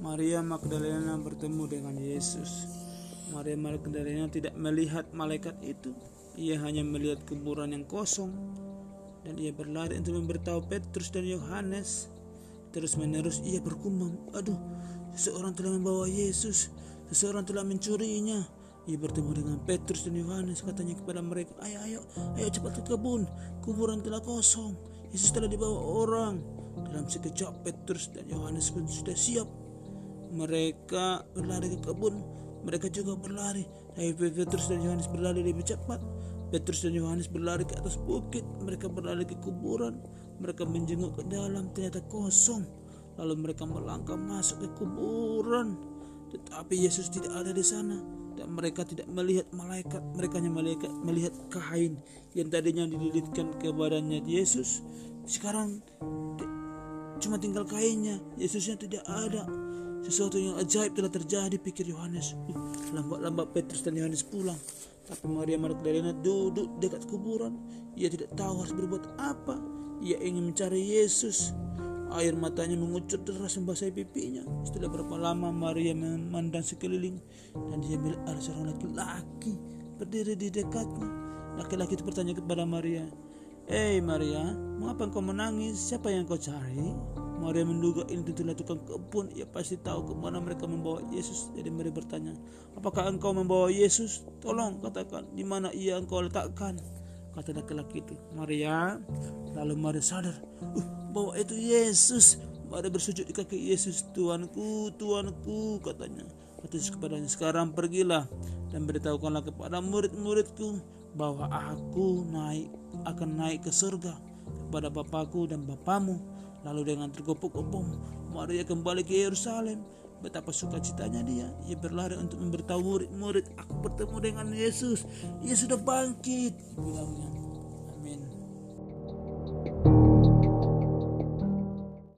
Maria Magdalena bertemu dengan Yesus. Maria Magdalena tidak melihat malaikat itu. Ia hanya melihat kuburan yang kosong. Dan ia berlari untuk memberitahu Petrus dan Yohanes. Terus menerus ia bergumam, aduh, seseorang telah membawa Yesus, seseorang telah mencurinya. Ia bertemu dengan Petrus dan Yohanes, katanya kepada mereka, ayo, ayo, ayo cepat ke kebun, kuburan telah kosong, Yesus telah dibawa orang. Dalam sekejap Petrus dan Yohanes pun sudah siap. Mereka berlari ke kebun, mereka juga berlari. Tapi Petrus dan Yohanes berlari lebih cepat. Petrus dan Yohanes berlari ke atas bukit, mereka berlari ke kuburan, mereka menjenguk ke dalam, ternyata kosong. Lalu mereka melangkah masuk ke kuburan. Tetapi Yesus tidak ada di sana dan mereka tidak melihat malaikat. Mereka hanya melihat, melihat kain yang tadinya dililitkan ke badannya Yesus. Sekarang cuma tinggal kainnya. Yesusnya tidak ada. Sesuatu yang ajaib telah terjadi pikir Yohanes. Uh, lambat-lambat Petrus dan Yohanes pulang. Tapi Maria Magdalena duduk dekat kuburan. Ia tidak tahu harus berbuat apa. Ia ingin mencari Yesus. Air matanya mengucur deras membasahi pipinya. Setelah berapa lama Maria memandang sekeliling dan dia melihat ada seorang laki-laki berdiri di dekatnya. Laki-laki itu bertanya kepada Maria, Hei Maria, mengapa engkau menangis? Siapa yang kau cari? Maria menduga ini tentulah tukang kebun. Ia pasti tahu ke mana mereka membawa Yesus. Jadi Maria bertanya, apakah engkau membawa Yesus? Tolong katakan, di mana ia engkau letakkan? Kata laki-laki itu, Maria. Lalu Maria sadar, uh, bahwa itu Yesus. Maria bersujud di kaki Yesus, Tuanku, Tuanku, katanya. Kata Yesus kepadanya, sekarang pergilah dan beritahukanlah kepada murid-muridku bahwa aku naik akan naik ke surga kepada Bapakku dan Bapamu. Lalu dengan tergopoh-gopoh Maria kembali ke Yerusalem. Betapa sukacitanya dia. Ia berlari untuk memberitahu murid-murid, aku bertemu dengan Yesus. Ia sudah bangkit, bilangnya.